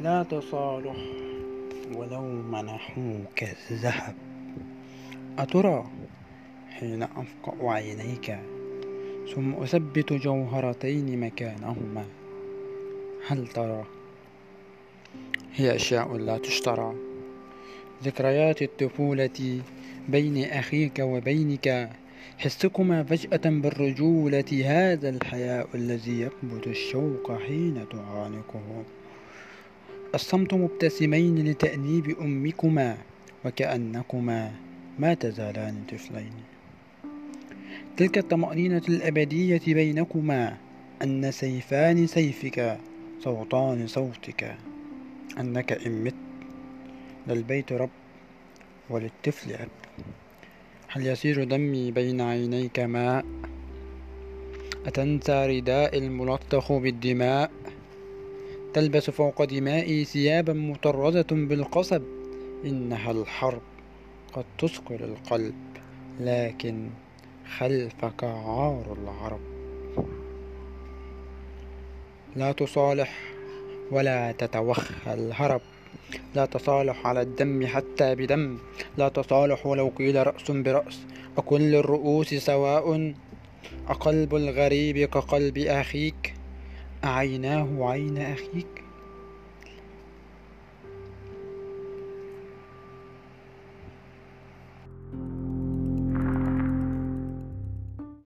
لا تصالح ولو منحوك الذهب. أترى حين أفقأ عينيك ثم أثبت جوهرتين مكانهما؟ هل ترى؟ هي أشياء لا تشترى. ذكريات الطفولة بين أخيك وبينك حسكما فجأة بالرجولة هذا الحياء الذي يكبت الشوق حين تعانقه. الصمت مبتسمين لتأنيب أمكما وكأنكما ما تزالان طفلين. تلك الطمأنينة الأبدية بينكما أن سيفان سيفك صوتان صوتك. أنك إن مت للبيت رب وللطفل أب. هل يسير دمي بين عينيك ماء؟ أتنسى رداء الملطخ بالدماء؟ تلبس فوق دمائي ثيابا مطردة بالقصب. إنها الحرب قد تثقل القلب لكن خلفك عار العرب. لا تصالح ولا تتوخى الهرب. لا تصالح على الدم حتى بدم. لا تصالح ولو قيل رأس برأس. أكل الرؤوس سواء. أقلب الغريب كقلب أخيك. أعيناه عين أخيك.